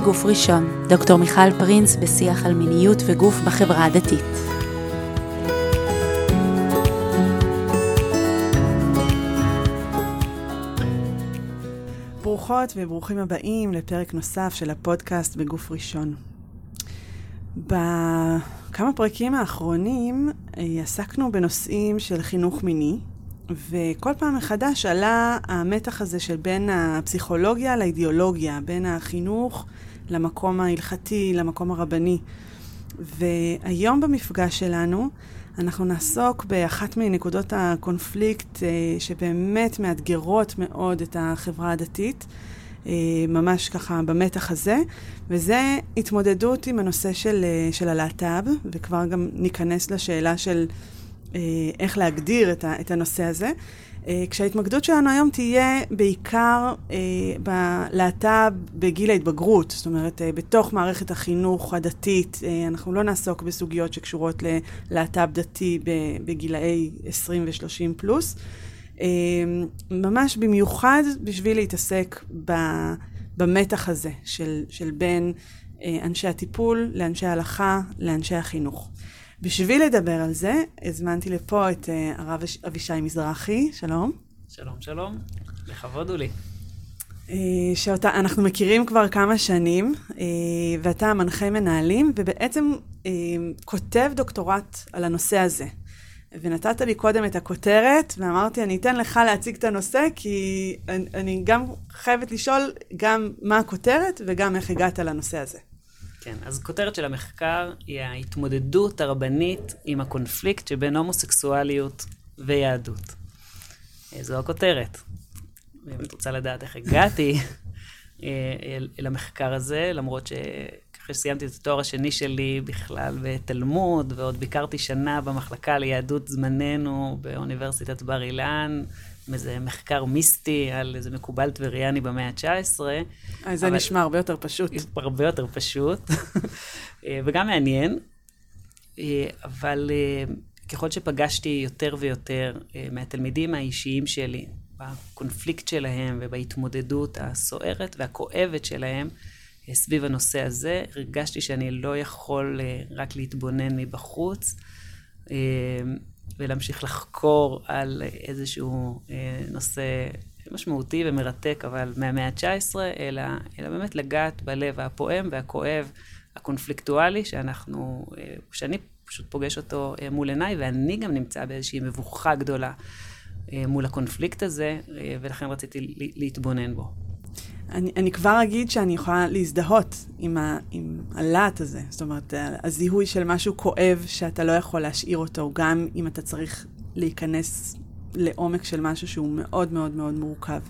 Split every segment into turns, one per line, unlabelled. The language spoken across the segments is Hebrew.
בגוף ראשון, דוקטור מיכל פרינס בשיח על מיניות וגוף בחברה הדתית. ברוכות וברוכים הבאים לפרק נוסף של הפודקאסט בגוף ראשון. בכמה פרקים האחרונים אה, עסקנו בנושאים של חינוך מיני, וכל פעם מחדש עלה המתח הזה של בין הפסיכולוגיה לאידיאולוגיה, בין החינוך למקום ההלכתי, למקום הרבני. והיום במפגש שלנו אנחנו נעסוק באחת מנקודות הקונפליקט אה, שבאמת מאתגרות מאוד את החברה הדתית, אה, ממש ככה במתח הזה, וזה התמודדות עם הנושא של, אה, של הלהט"ב, וכבר גם ניכנס לשאלה של איך להגדיר את, ה, את הנושא הזה. אה, כשההתמקדות שלנו היום תהיה בעיקר אה, בלהט"ב בגיל ההתבגרות, זאת אומרת, אה, בתוך מערכת החינוך הדתית, אה, אנחנו לא נעסוק בסוגיות שקשורות ללהט"ב דתי בגילאי 20 ו-30 פלוס. אה, ממש במיוחד בשביל להתעסק ב, במתח הזה של, של בין אה, אנשי הטיפול לאנשי ההלכה לאנשי החינוך. בשביל לדבר על זה, הזמנתי לפה את uh, הרב אבישי מזרחי, שלום.
שלום, שלום, לכבוד הוא לי.
Uh, שאותה אנחנו מכירים כבר כמה שנים, uh, ואתה מנחה מנהלים, ובעצם uh, כותב דוקטורט על הנושא הזה. ונתת לי קודם את הכותרת, ואמרתי, אני אתן לך להציג את הנושא, כי אני, אני גם חייבת לשאול גם מה הכותרת וגם איך הגעת לנושא הזה.
כן, אז כותרת של המחקר היא ההתמודדות הרבנית עם הקונפליקט שבין הומוסקסואליות ויהדות. אה, זו הכותרת. אם את רוצה לדעת איך הגעתי אה, אל המחקר הזה, למרות שאחרי שסיימתי את התואר השני שלי בכלל בתלמוד, ועוד ביקרתי שנה במחלקה ליהדות זמננו באוניברסיטת בר אילן, איזה מחקר מיסטי על איזה מקובל טבריאני במאה ה-19.
אה, זה נשמע הרבה יותר פשוט.
הרבה יותר פשוט, אה, וגם מעניין. אה, אבל ככל שפגשתי יותר ויותר מהתלמידים האישיים שלי, בקונפליקט שלהם ובהתמודדות הסוערת והכואבת שלהם סביב הנושא הזה, הרגשתי שאני לא יכול רק להתבונן מבחוץ. ולהמשיך לחקור על איזשהו אה, נושא משמעותי ומרתק, אבל מהמאה ה-19, אלא, אלא באמת לגעת בלב הפועם והכואב, הקונפליקטואלי, שאנחנו, אה, שאני פשוט פוגש אותו אה, מול עיניי, ואני גם נמצא באיזושהי מבוכה גדולה מול הקונפליקט הזה, ולכן רציתי להתבונן בו.
אני, אני כבר אגיד שאני יכולה להזדהות עם, ה, עם הלהט הזה. זאת אומרת, הזיהוי של משהו כואב שאתה לא יכול להשאיר אותו, גם אם אתה צריך להיכנס לעומק של משהו שהוא מאוד מאוד מאוד מורכב.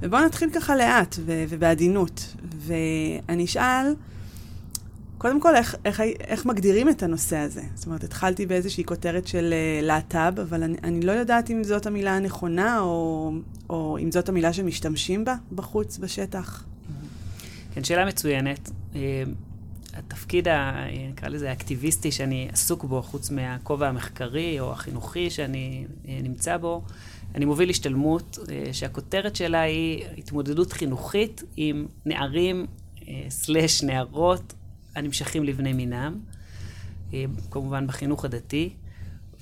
ובואו נתחיל ככה לאט ו- ובעדינות. ואני אשאל, קודם כל, איך, איך, איך מגדירים את הנושא הזה? זאת אומרת, התחלתי באיזושהי כותרת של uh, להט"ב, אבל אני, אני לא יודעת אם זאת המילה הנכונה, או, או אם זאת המילה שמשתמשים בה בחוץ, בשטח.
כן, שאלה מצוינת. Uh, התפקיד, ה, נקרא לזה, האקטיביסטי שאני עסוק בו, חוץ מהכובע המחקרי או החינוכי שאני נמצא בו, אני מוביל השתלמות שהכותרת שלה היא התמודדות חינוכית עם נערים סלש נערות הנמשכים לבני מינם, אה, כמובן בחינוך הדתי,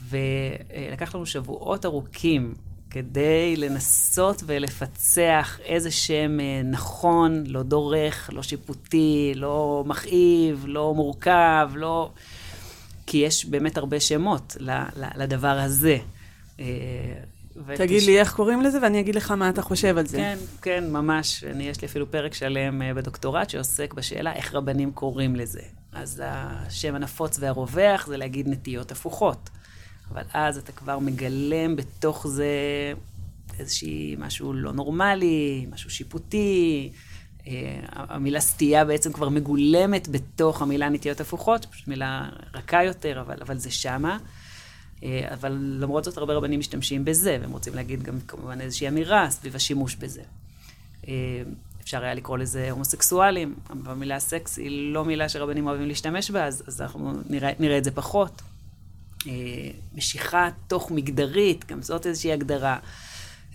ולקח לנו שבועות ארוכים כדי לנסות ולפצח איזה שם אה, נכון, לא דורך, לא שיפוטי, לא מכאיב, לא מורכב, לא... כי יש באמת הרבה שמות לדבר הזה. אה,
תגיד לי איך קוראים לזה, ואני אגיד לך מה אתה חושב על זה.
כן, כן, ממש. אני, יש לי אפילו פרק שלם אה, בדוקטורט שעוסק בשאלה איך רבנים קוראים לזה. אז השם הנפוץ והרווח זה להגיד נטיות הפוכות. אבל אז אתה כבר מגלם בתוך זה איזושהי משהו לא נורמלי, משהו שיפוטי. אה, המילה סטייה בעצם כבר מגולמת בתוך המילה נטיות הפוכות, פשוט מילה רכה יותר, אבל, אבל זה שמה. אה, אבל למרות זאת הרבה רבנים משתמשים בזה, והם רוצים להגיד גם כמובן איזושהי אמירה סביב השימוש בזה. אה, אפשר היה לקרוא לזה הומוסקסואלים, אבל המילה סקס היא לא מילה שרבנים אוהבים להשתמש בה, אז, אז אנחנו נראה, נראה את זה פחות. אה, משיכה תוך מגדרית, גם זאת איזושהי הגדרה.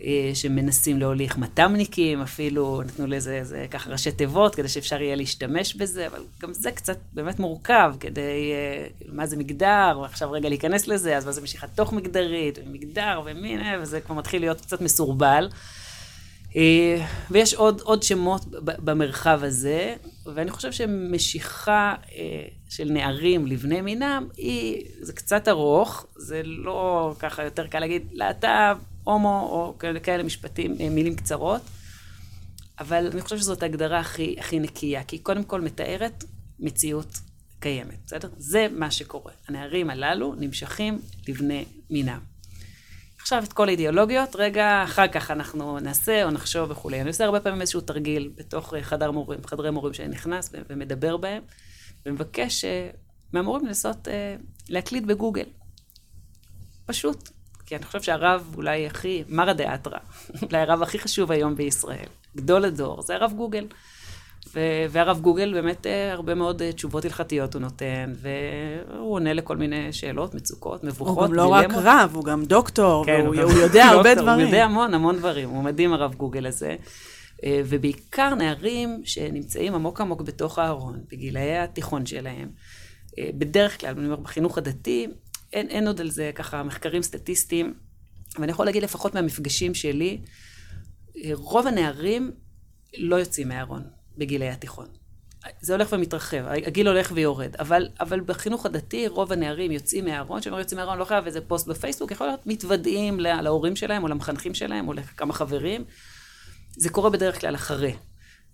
אה, שמנסים להוליך מט"מניקים, אפילו נתנו לזה איזה ככה ראשי תיבות, כדי שאפשר יהיה להשתמש בזה, אבל גם זה קצת באמת מורכב, כדי, אה, כאילו, מה זה מגדר, ועכשיו רגע להיכנס לזה, אז מה זה משיכה תוך מגדרית, ומגדר, ומין, אה, וזה כבר מתחיל להיות קצת מסורבל. ויש עוד, עוד שמות במרחב הזה, ואני חושב שמשיכה של נערים לבני מינם, היא, זה קצת ארוך, זה לא ככה יותר קל להגיד להט"ב, הומו, או כאלה, כאלה משפטים, אה, מילים קצרות. אבל אני חושבת שזאת ההגדרה הכי, הכי נקייה, כי היא קודם כל מתארת מציאות קיימת, בסדר? זה מה שקורה. הנערים הללו נמשכים לבני מינם. עכשיו את כל האידיאולוגיות, רגע אחר כך אנחנו נעשה או נחשוב וכולי. אני עושה הרבה פעמים איזשהו תרגיל בתוך אה, חדר מורים, חדרי מורים שאני נכנס ומדבר בהם, ומבקש אה, מהמורים לנסות להקליט בגוגל. פשוט, כי אני חושב שהרב אולי הכי, מרא דאתרא, אולי הרב הכי חשוב היום בישראל, גדול הדור, זה הרב גוגל. ו- והרב גוגל באמת אה, הרבה מאוד אה, תשובות הלכתיות הוא נותן, והוא עונה לכל מיני שאלות, מצוקות, מבוכות,
הוא גם לא רק רב, הוא גם דוקטור, כן, והוא הוא יודע הרבה דברים.
הוא יודע המון, המון דברים, הוא מדהים הרב גוגל הזה. אה, ובעיקר נערים שנמצאים עמוק עמוק בתוך הארון, בגילאי התיכון שלהם. בדרך כלל, אני אומר, בחינוך הדתי, אין, אין עוד על זה ככה מחקרים סטטיסטיים, ואני יכול להגיד לפחות מהמפגשים שלי, רוב הנערים לא יוצאים מהארון בגילי התיכון. זה הולך ומתרחב, הגיל הולך ויורד, אבל, אבל בחינוך הדתי רוב הנערים יוצאים מהארון, כשאומרים יוצאים מהארון לא חייב איזה פוסט בפייסבוק, יכול להיות מתוודעים לה, להורים שלהם או למחנכים שלהם או לכמה חברים. זה קורה בדרך כלל אחרי,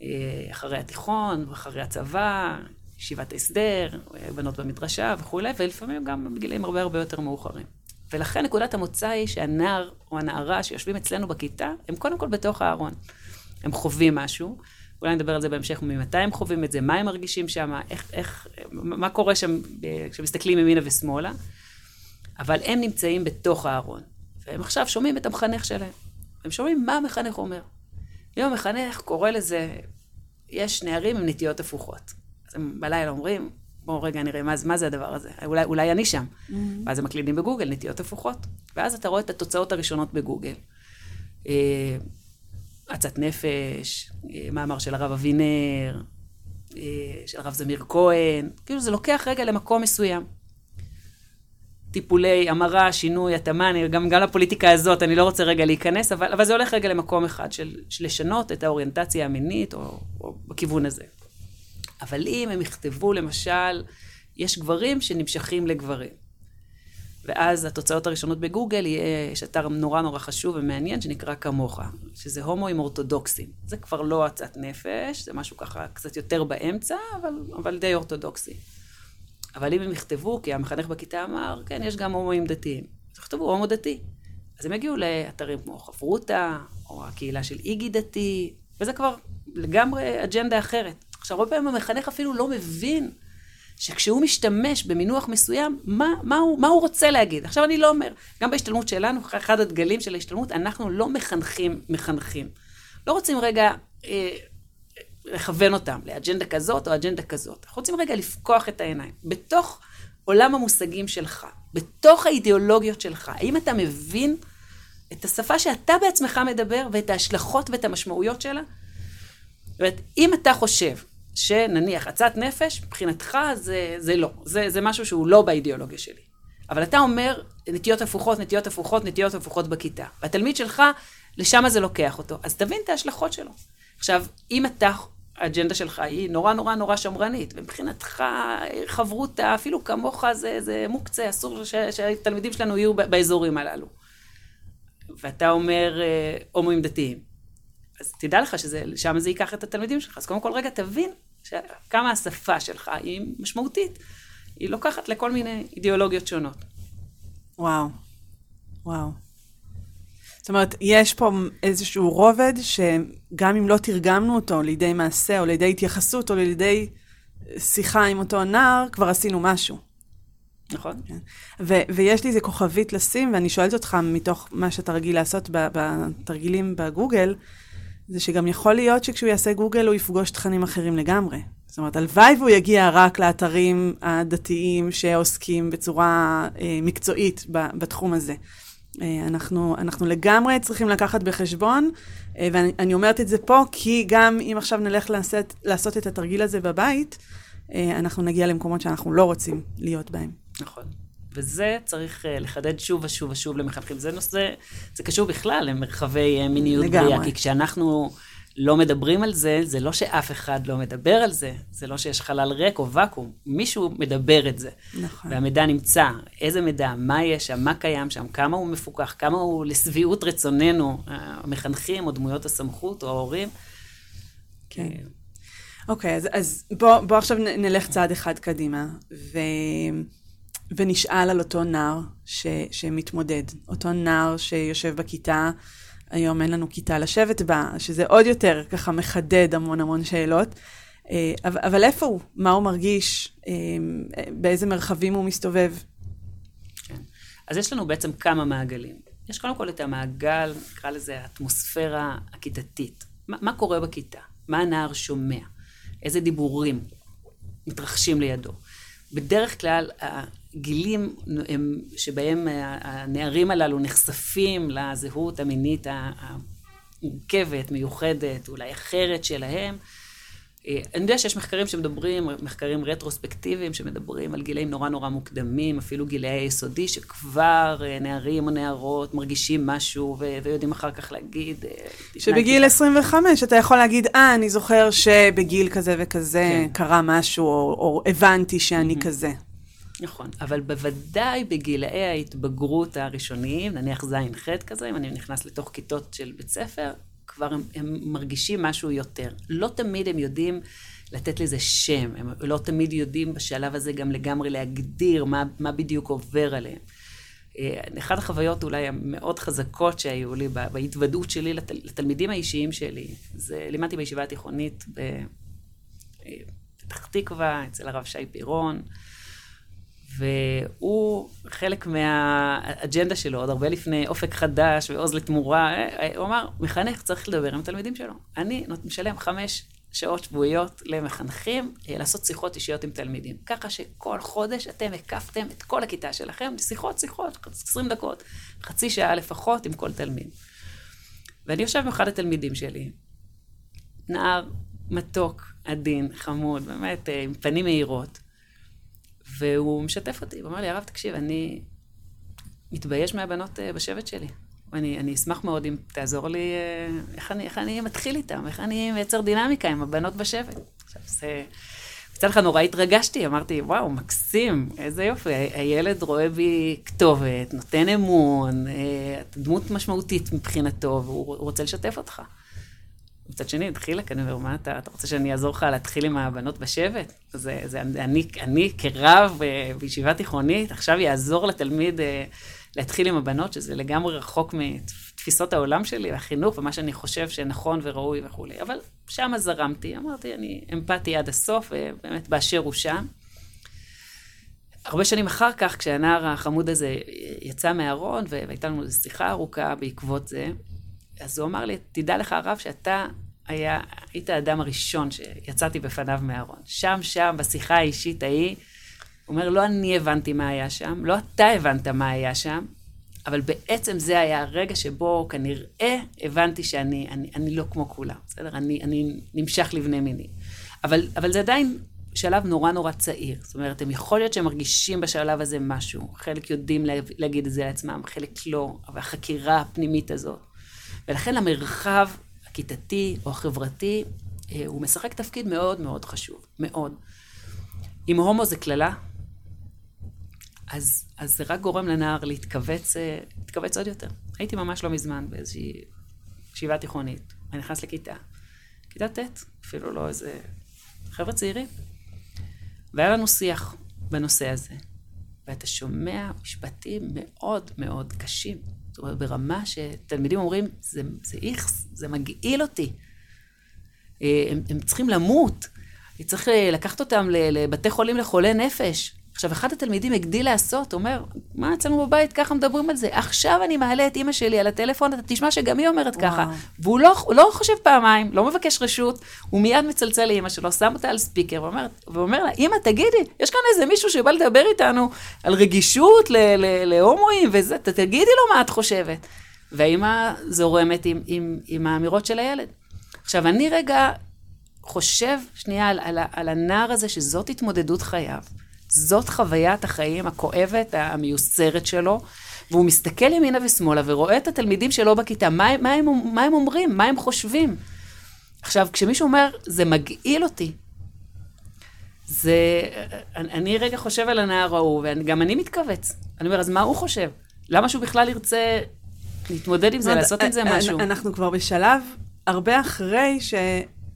אה, אחרי התיכון, אחרי הצבא, ישיבת הסדר, בנות במדרשה וכולי, ולפעמים גם בגילים הרבה הרבה יותר מאוחרים. ולכן נקודת המוצא היא שהנער או הנערה שיושבים אצלנו בכיתה, הם קודם כל בתוך הארון. הם חווים משהו, אולי נדבר על זה בהמשך, ממתי הם חווים את זה, מה הם מרגישים שם, איך, איך, מה קורה שם כשמסתכלים ימינה ושמאלה, אבל הם נמצאים בתוך הארון, והם עכשיו שומעים את המחנך שלהם. הם שומעים מה המחנך אומר. אם המחנך קורא לזה, יש נערים עם נטיות הפוכות. אז הם בלילה אומרים, בואו רגע נראה מה, מה זה הדבר הזה, אולי, אולי אני שם. Mm-hmm. ואז הם מקלידים בגוגל, נטיות הפוכות. ואז אתה רואה את התוצאות הראשונות בגוגל. אה, עצת נפש, אה, מאמר של הרב אבינר, אה, של הרב זמיר כהן, כאילו זה לוקח רגע למקום מסוים. טיפולי המרה, שינוי, התאמה, גם, גם לפוליטיקה הזאת, אני לא רוצה רגע להיכנס, אבל, אבל זה הולך רגע למקום אחד של, של לשנות את האוריינטציה המינית, או, או בכיוון הזה. אבל אם הם יכתבו, למשל, יש גברים שנמשכים לגברים. ואז התוצאות הראשונות בגוגל, יהיה, יש אתר נורא נורא חשוב ומעניין שנקרא כמוך, שזה הומואים אורתודוקסים. זה כבר לא עצת נפש, זה משהו ככה קצת יותר באמצע, אבל, אבל די אורתודוקסי. אבל אם הם יכתבו, כי המחנך בכיתה אמר, כן, יש גם הומואים דתיים. אז יכתבו הומו דתי. אז הם יגיעו לאתרים כמו חברותה, או הקהילה של איגי דתי, וזה כבר לגמרי אג'נדה אחרת. עכשיו, הרבה פעמים המחנך אפילו לא מבין שכשהוא משתמש במינוח מסוים, מה, מה, הוא, מה הוא רוצה להגיד. עכשיו, אני לא אומר, גם בהשתלמות שלנו, אחד הדגלים של ההשתלמות, אנחנו לא מחנכים מחנכים. לא רוצים רגע אה, לכוון אותם לאג'נדה כזאת או אג'נדה כזאת. אנחנו רוצים רגע לפקוח את העיניים. בתוך עולם המושגים שלך, בתוך האידיאולוגיות שלך, האם אתה מבין את השפה שאתה בעצמך מדבר ואת ההשלכות ואת המשמעויות שלה? זאת אומרת, אם אתה חושב שנניח עצת נפש, מבחינתך זה, זה לא. זה, זה משהו שהוא לא באידיאולוגיה שלי. אבל אתה אומר, נטיות הפוכות, נטיות הפוכות, נטיות הפוכות בכיתה. והתלמיד שלך, לשם זה לוקח אותו. אז תבין את ההשלכות שלו. עכשיו, אם אתה, האג'נדה שלך היא נורא נורא נורא שמרנית, ומבחינתך חברותה, אפילו כמוך זה, זה מוקצה, אסור ש, שהתלמידים שלנו יהיו באזורים הללו. ואתה אומר אה, הומואים דתיים. אז תדע לך ששם זה ייקח את התלמידים שלך. אז קודם כל רגע תבין כמה השפה שלך היא משמעותית. היא לוקחת לכל מיני אידיאולוגיות שונות.
וואו, וואו. זאת אומרת, יש פה איזשהו רובד שגם אם לא תרגמנו אותו לידי מעשה או לידי התייחסות או לידי שיחה עם אותו נער, כבר עשינו משהו.
נכון.
כן. ו- ויש לי איזה כוכבית לשים, ואני שואלת אותך מתוך מה שאתה רגיל לעשות בתרגילים בגוגל, זה שגם יכול להיות שכשהוא יעשה גוגל הוא יפגוש תכנים אחרים לגמרי. זאת אומרת, הלוואי והוא יגיע רק לאתרים הדתיים שעוסקים בצורה אה, מקצועית ב- בתחום הזה. אה, אנחנו, אנחנו לגמרי צריכים לקחת בחשבון, אה, ואני אומרת את זה פה, כי גם אם עכשיו נלך לעשות, לעשות את התרגיל הזה בבית, אה, אנחנו נגיע למקומות שאנחנו לא רוצים להיות בהם.
נכון. וזה צריך לחדד שוב ושוב ושוב למחנכים. זה נושא, זה קשור בכלל למרחבי מיניות בריאה, כי כשאנחנו לא מדברים על זה, זה לא שאף אחד לא מדבר על זה, זה לא שיש חלל ריק או ואקום, מישהו מדבר את זה.
נכון.
והמידע נמצא, איזה מידע, מה יש שם, מה קיים שם, כמה הוא מפוקח, כמה הוא לשביעות רצוננו, המחנכים או דמויות הסמכות או ההורים.
כן. אוקיי, אז, אז בוא, בוא עכשיו נלך צעד אחד קדימה, ו... ונשאל על אותו נער ש... שמתמודד, אותו נער שיושב בכיתה, היום אין לנו כיתה לשבת בה, שזה עוד יותר ככה מחדד המון המון שאלות. אה, אבל איפה הוא? מה הוא מרגיש? אה, באיזה מרחבים הוא מסתובב?
כן. אז יש לנו בעצם כמה מעגלים. יש קודם כל את המעגל, נקרא לזה האטמוספירה הכיתתית. מה, מה קורה בכיתה? מה הנער שומע? איזה דיבורים מתרחשים לידו? בדרך כלל הגילים הם, שבהם הנערים הללו נחשפים לזהות המינית המורכבת, מיוחדת, אולי אחרת שלהם, אה, אני יודע שיש מחקרים שמדברים, מחקרים רטרוספקטיביים שמדברים על גילאים נורא נורא מוקדמים, אפילו גילאי היסודי, שכבר אה, נערים או נערות מרגישים משהו ו- ויודעים אחר כך להגיד... אה,
שבגיל 25 אתה יכול להגיד, אה, אני זוכר שבגיל כזה וכזה כן. קרה משהו, או, או הבנתי שאני mm-hmm. כזה.
נכון, אבל בוודאי בגילאי ההתבגרות הראשוניים, נניח ז'-ח' כזה, אם אני נכנס לתוך כיתות של בית ספר, כבר הם, הם מרגישים משהו יותר. לא תמיד הם יודעים לתת לזה שם, הם לא תמיד יודעים בשלב הזה גם לגמרי להגדיר מה, מה בדיוק עובר עליהם. אה, אחת החוויות אולי המאוד חזקות שהיו לי בהתוודעות שלי לתל, לתלמידים האישיים שלי, זה לימדתי בישיבה התיכונית בפתח אה, תקווה, אצל הרב שי פירון. והוא, חלק מהאג'נדה שלו, עוד הרבה לפני אופק חדש ועוז לתמורה, הוא אמר, מחנך צריך לדבר עם התלמידים שלו. אני משלם חמש שעות שבועיות למחנכים אה, לעשות שיחות אישיות עם תלמידים. ככה שכל חודש אתם הקפתם את כל הכיתה שלכם שיחות, שיחות, 20 דקות, חצי שעה לפחות עם כל תלמיד. ואני יושב עם אחד התלמידים שלי, נער מתוק, עדין, חמוד, באמת, אה, עם פנים מהירות. והוא משתף אותי, הוא אמר לי, הרב, תקשיב, אני מתבייש מהבנות אה, בשבט שלי. אני, אני אשמח מאוד אם תעזור לי אה, איך אני, איך אני מתחיל איתם, איך אני מייצר דינמיקה עם הבנות בשבט. עכשיו, זה... מצד אחד נורא התרגשתי, אמרתי, וואו, מקסים, איזה יופי, הילד רואה בי כתובת, נותן אמון, אה, דמות משמעותית מבחינתו, והוא רוצה לשתף אותך. מצד שני, דחילק, אני אומר, מה אתה, אתה רוצה שאני אעזור לך להתחיל עם הבנות בשבט? זה, זה, אני, אני כרב אה, בישיבה תיכונית, עכשיו יעזור לתלמיד אה, להתחיל עם הבנות, שזה לגמרי רחוק מתפיסות העולם שלי, והחינוך, ומה שאני חושב שנכון וראוי וכולי. אבל שם זרמתי, אמרתי, אני אמפתי עד הסוף, ובאמת באשר הוא שם. הרבה שנים אחר כך, כשהנער החמוד הזה יצא מהארון, והייתה לנו שיחה ארוכה בעקבות זה, אז הוא אמר לי, תדע לך הרב שאתה היה, היית האדם הראשון שיצאתי בפניו מהארון. שם, שם, בשיחה האישית ההיא, הוא אומר, לא אני הבנתי מה היה שם, לא אתה הבנת מה היה שם, אבל בעצם זה היה הרגע שבו כנראה הבנתי שאני אני, אני לא כמו כולם, בסדר? אני, אני נמשך לבני מיני. אבל, אבל זה עדיין שלב נורא נורא צעיר. זאת אומרת, הם יכול להיות שהם מרגישים בשלב הזה משהו. חלק יודעים להגיד את זה לעצמם, חלק לא, אבל החקירה הפנימית הזאת. ולכן המרחב הכיתתי או החברתי, אה, הוא משחק תפקיד מאוד מאוד חשוב, מאוד. אם הומו זה קללה, אז, אז זה רק גורם לנער להתכווץ, אה, להתכווץ עוד יותר. הייתי ממש לא מזמן באיזושהי ישיבה תיכונית, אני נכנס לכיתה, כיתה ט', אפילו לא איזה חבר'ה צעירים, והיה לנו שיח בנושא הזה, ואתה שומע משפטים מאוד מאוד קשים. זאת אומרת, ברמה שתלמידים אומרים, זה, זה איכס, זה מגעיל אותי. אה, הם, הם צריכים למות. צריך אה, לקחת אותם לבתי חולים לחולי נפש. עכשיו, אחד התלמידים הגדיל לעשות, אומר, מה אצלנו בבית, ככה מדברים על זה. עכשיו אני מעלה את אימא שלי על הטלפון, אתה תשמע שגם היא אומרת וואו. ככה. והוא לא, לא חושב פעמיים, לא מבקש רשות, הוא מיד מצלצל לאימא שלו, שם אותה על ספיקר, ואומר, ואומר לה, אימא, תגידי, יש כאן איזה מישהו שבא לדבר איתנו על רגישות להומואים וזה, תגידי לו מה את חושבת. והאימא זורמת עם, עם, עם האמירות של הילד. עכשיו, אני רגע חושב שנייה על, על, על הנער הזה, שזאת התמודדות חייו. זאת חוויית החיים הכואבת, המיוסרת שלו, והוא מסתכל ימינה ושמאלה ורואה את התלמידים שלו בכיתה, מה, מה, הם, מה הם אומרים, מה הם חושבים. עכשיו, כשמישהו אומר, זה מגעיל אותי, זה... אני, אני רגע חושב על הנער ההוא, וגם אני מתכווץ. אני אומר, אז מה הוא חושב? למה שהוא בכלל ירצה להתמודד עם זה, לעשות עם זה אה, משהו?
אנחנו כבר בשלב הרבה אחרי ש...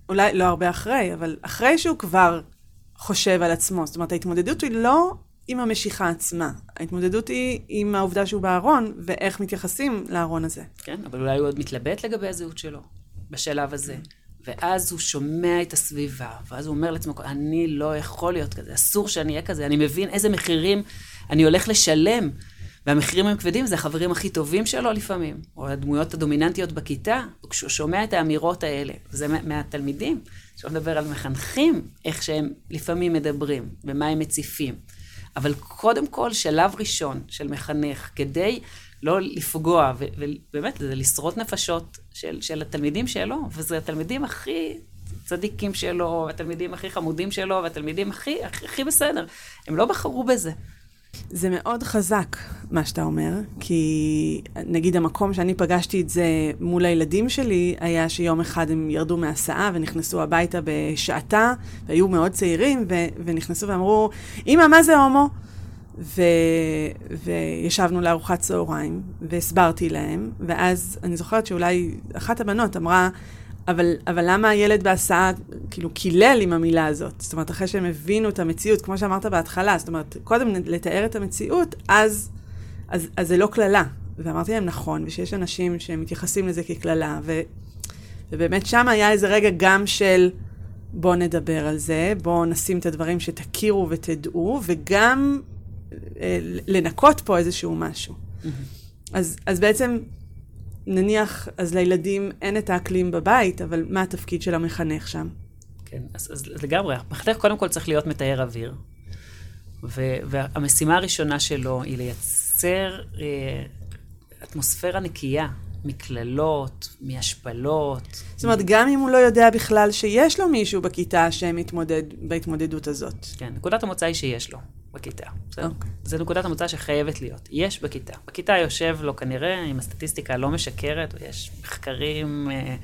אולי לא הרבה אחרי, אבל אחרי שהוא כבר חושב על עצמו. זאת אומרת, ההתמודדות היא לא עם המשיכה עצמה, ההתמודדות היא עם העובדה שהוא בארון, ואיך מתייחסים לארון הזה.
כן, אבל אולי הוא עוד מתלבט לגבי הזהות שלו, בשלב הזה. ואז הוא שומע את הסביבה, ואז הוא אומר לעצמו, אני לא יכול להיות כזה, אסור שאני אהיה כזה, אני מבין איזה מחירים אני הולך לשלם. והמחירים הם כבדים, זה החברים הכי טובים שלו לפעמים, או הדמויות הדומיננטיות בכיתה, כשהוא שומע את האמירות האלה, זה מהתלמידים. שלא לדבר על מחנכים, איך שהם לפעמים מדברים, ומה הם מציפים. אבל קודם כל, שלב ראשון של מחנך, כדי לא לפגוע, ובאמת, זה לשרוד נפשות של, של התלמידים שלו, וזה התלמידים הכי צדיקים שלו, התלמידים הכי חמודים שלו, והתלמידים הכי, הכי, הכי בסדר. הם לא בחרו בזה.
זה מאוד חזק, מה שאתה אומר, כי נגיד המקום שאני פגשתי את זה מול הילדים שלי, היה שיום אחד הם ירדו מהסעה ונכנסו הביתה בשעתה, והיו מאוד צעירים, ו- ונכנסו ואמרו, אמא, מה זה הומו? ו... וישבנו לארוחת צהריים, והסברתי להם, ואז אני זוכרת שאולי אחת הבנות אמרה, אבל, אבל למה הילד בהסעה כאילו קילל עם המילה הזאת? זאת אומרת, אחרי שהם הבינו את המציאות, כמו שאמרת בהתחלה, זאת אומרת, קודם לתאר את המציאות, אז, אז, אז זה לא קללה. ואמרתי להם, נכון, ושיש אנשים שמתייחסים לזה כקללה, ו, ובאמת שם היה איזה רגע גם של בואו נדבר על זה, בואו נשים את הדברים שתכירו ותדעו, וגם אה, לנקות פה איזשהו משהו. Mm-hmm. אז, אז בעצם נניח, אז לילדים אין את האקלים בבית, אבל מה התפקיד של המחנך שם?
כן, אז, אז לגמרי. המחנך קודם כל צריך להיות מתאר אוויר. ו, והמשימה הראשונה שלו היא לייצר אה, אטמוספירה נקייה מקללות, מהשפלות.
זאת אומרת, גם אם הוא לא יודע בכלל שיש לו מישהו בכיתה שמתמודד בהתמודדות הזאת.
כן, נקודת המוצא היא שיש לו. בכיתה. בסדר? Okay. אוקיי. זו נקודת המוצא שחייבת להיות. יש בכיתה. בכיתה יושב לו כנראה, אם הסטטיסטיקה לא משקרת, ויש מחקרים אה,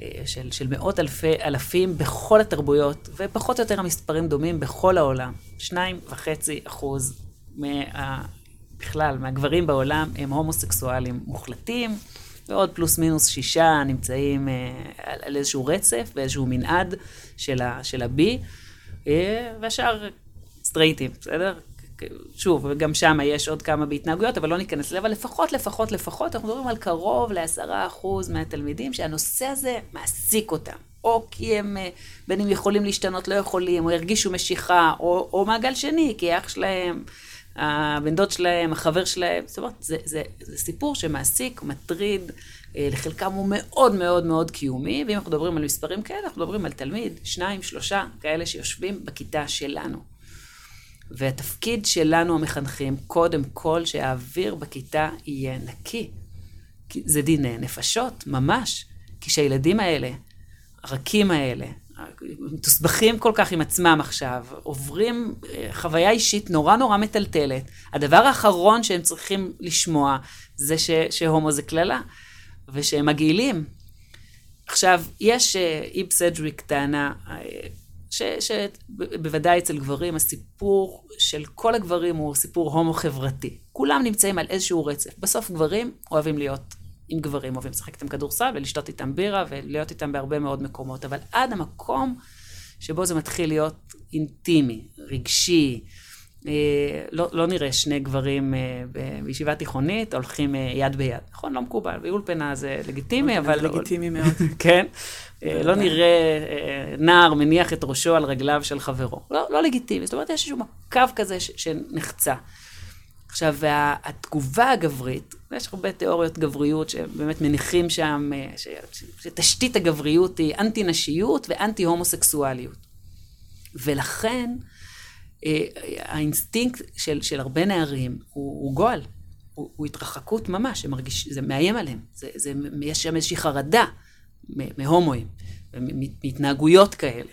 אה, של, של מאות אלפי, אלפים בכל התרבויות, ופחות או יותר המספרים דומים בכל העולם. שניים וחצי אחוז מה, בכלל, מהגברים בעולם הם הומוסקסואלים מוחלטים. ועוד פלוס מינוס שישה נמצאים אה, על, על איזשהו רצף, באיזשהו מנעד של, ה, של הבי, אה, והשאר סטרייטים, בסדר? שוב, וגם שם יש עוד כמה בהתנהגויות, אבל לא ניכנס לזה, אבל לפחות, לפחות, לפחות, אנחנו מדברים על קרוב לעשרה אחוז מהתלמידים שהנושא הזה מעסיק אותם. או כי הם, אה, בין אם יכולים להשתנות, לא יכולים, או הרגישו משיכה, או, או מעגל שני, כי אח שלהם, הבן דוד שלהם, החבר שלהם, זאת אומרת, זה, זה, זה סיפור שמעסיק, מטריד, אה, לחלקם הוא מאוד מאוד מאוד קיומי, ואם אנחנו מדברים על מספרים כאלה, אנחנו מדברים על תלמיד, שניים, שלושה, כאלה שיושבים בכיתה שלנו. והתפקיד שלנו המחנכים, קודם כל שהאוויר בכיתה יהיה נקי. זה דיני נפשות, ממש. כי שהילדים האלה, הרכים האלה, מתוסבכים כל כך עם עצמם עכשיו, עוברים אה, חוויה אישית נורא נורא מטלטלת. הדבר האחרון שהם צריכים לשמוע זה ש, שהומו זה קללה, ושהם מגעילים. עכשיו, יש איב סדריק טענה, שבוודאי אצל גברים הסיפור של כל הגברים הוא סיפור הומו-חברתי. כולם נמצאים על איזשהו רצף. בסוף גברים אוהבים להיות עם גברים, אוהבים לשחק איתם כדורסל ולשתות איתם בירה ולהיות איתם בהרבה מאוד מקומות. אבל עד המקום שבו זה מתחיל להיות אינטימי, רגשי, לא, לא נראה שני גברים בישיבה תיכונית הולכים יד ביד. נכון, לא מקובל, באולפנה זה לגיטימי, אבל...
זה לגיטימי מאוד.
כן. לא נראה נער מניח את ראשו על רגליו של חברו. לא, לא לגיטימי. זאת אומרת, יש איזשהו קו כזה שנחצה. עכשיו, התגובה הגברית, יש הרבה תיאוריות גבריות שבאמת מניחים שם, ש, שתשתית הגבריות היא אנטי-נשיות ואנטי-הומוסקסואליות. ולכן, אה, האינסטינקט של, של הרבה נערים הוא, הוא גועל, הוא, הוא התרחקות ממש, מרגיש, זה מאיים עליהם, זה, זה, יש שם איזושהי חרדה מהומואים, מהתנהגויות כאלה.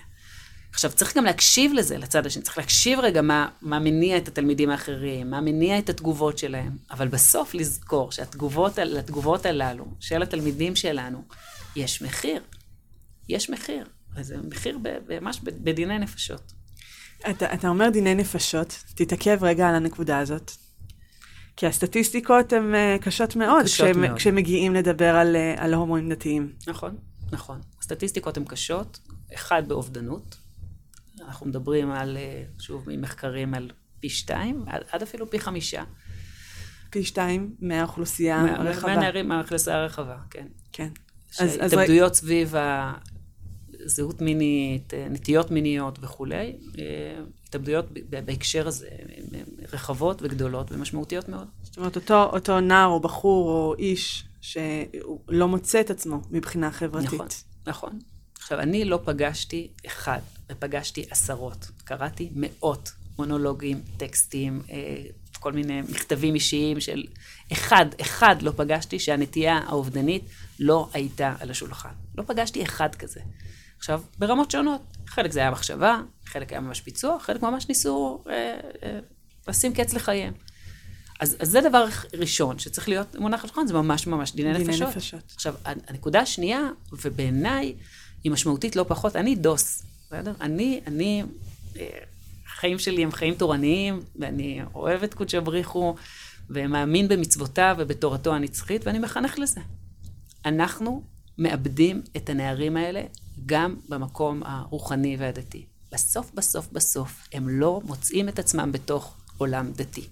עכשיו, צריך גם להקשיב לזה, לצד השני, צריך להקשיב רגע מה, מה מניע את התלמידים האחרים, מה מניע את התגובות שלהם, אבל בסוף לזכור שהתגובות לתגובות הללו של התלמידים שלנו, יש מחיר. יש מחיר, וזה מחיר ממש בדיני נפשות.
אתה, אתה אומר דיני נפשות, תתעכב רגע על הנקודה הזאת. כי הסטטיסטיקות הן אה, קשות מאוד, קשות כשהם, מאוד. כשמגיעים לדבר על, אה, על הומואים דתיים.
נכון, נכון. הסטטיסטיקות הן קשות, אחד באובדנות, אנחנו מדברים על, אה, שוב, ממחקרים על פי שתיים, עד אפילו פי חמישה.
פי שתיים מהאוכלוסייה הרחבה.
מהנערים, מהאוכלוסייה הרחבה, כן.
כן.
אז, התאבדויות אז... סביב הזהות מינית, אה, נטיות מיניות וכולי, אה, התאבדויות בהקשר הזה רחבות וגדולות ומשמעותיות מאוד.
זאת אומרת, אותו, אותו נער או בחור או איש שלא מוצא את עצמו מבחינה חברתית.
נכון, נכון. עכשיו, אני לא פגשתי אחד, ופגשתי עשרות. קראתי מאות מונולוגים, טקסטים, אה, כל מיני מכתבים אישיים של אחד, אחד לא פגשתי שהנטייה האובדנית לא הייתה על השולחן. לא פגשתי אחד כזה. עכשיו, ברמות שונות. חלק זה היה מחשבה, חלק היה ממש ביצוע, חלק ממש ניסו אה, אה, לשים קץ לחייהם. אז, אז זה דבר ראשון שצריך להיות מונח על השולחן, זה ממש ממש דיני, דיני נפשות. נפשות. עכשיו, הנקודה השנייה, ובעיניי היא משמעותית לא פחות, אני דוס, בסדר? אני, אני, אה, החיים שלי הם חיים תורניים, ואני אוהב את קודשא בריחו, ומאמין במצוותיו ובתורתו הנצחית, ואני מחנך לזה. אנחנו מאבדים את הנערים האלה גם במקום הרוחני והדתי. בסוף, בסוף, בסוף, הם לא מוצאים את עצמם בתוך עולם דתי.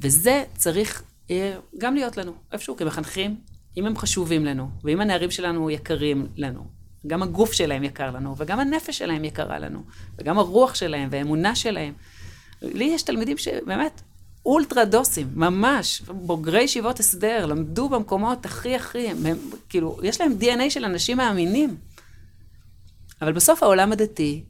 וזה צריך אה, גם להיות לנו, איפשהו כמחנכים, אם הם חשובים לנו, ואם הנערים שלנו יקרים לנו, גם הגוף שלהם יקר לנו, וגם הנפש שלהם יקרה לנו, וגם הרוח שלהם והאמונה שלהם. לי יש תלמידים שבאמת אולטרה דוסים, ממש, בוגרי ישיבות הסדר, למדו במקומות הכי הכי, הם, כאילו, יש להם DNA של אנשים מאמינים. אבל בסוף העולם הדתי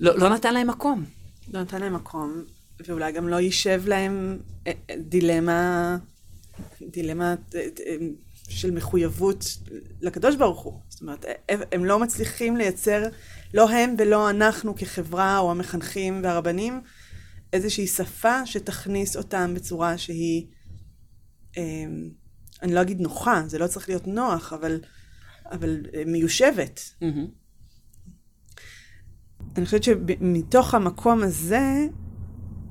לא, לא נתן להם מקום.
לא נתן להם מקום, ואולי גם לא יישב להם אה, אה, דילמה, דילמה אה, של מחויבות לקדוש ברוך הוא. זאת אומרת, הם לא מצליחים לייצר, לא הם ולא אנחנו כחברה או המחנכים והרבנים, איזושהי שפה שתכניס אותם בצורה שהיא, אה, אני לא אגיד נוחה, זה לא צריך להיות נוח, אבל, אבל מיושבת. Mm-hmm. אני חושבת שמתוך המקום הזה,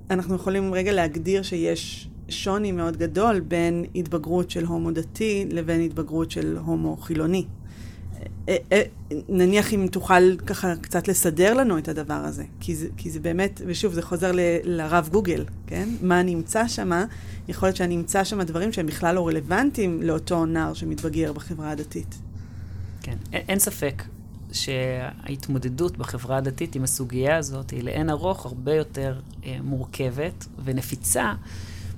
אנחנו יכולים רגע להגדיר שיש שוני מאוד גדול בין התבגרות של הומו דתי לבין התבגרות של הומו חילוני. אה, אה, נניח אם תוכל ככה קצת לסדר לנו את הדבר הזה, כי זה, כי זה באמת, ושוב, זה חוזר ל, לרב גוגל, כן? מה נמצא שם, יכול להיות שאני אמצא שם דברים שהם בכלל לא רלוונטיים לאותו נער שמתבגר בחברה הדתית.
כן, אין, אין ספק שההתמודדות בחברה הדתית עם הסוגיה הזאת היא לאין ארוך הרבה יותר אה, מורכבת ונפיצה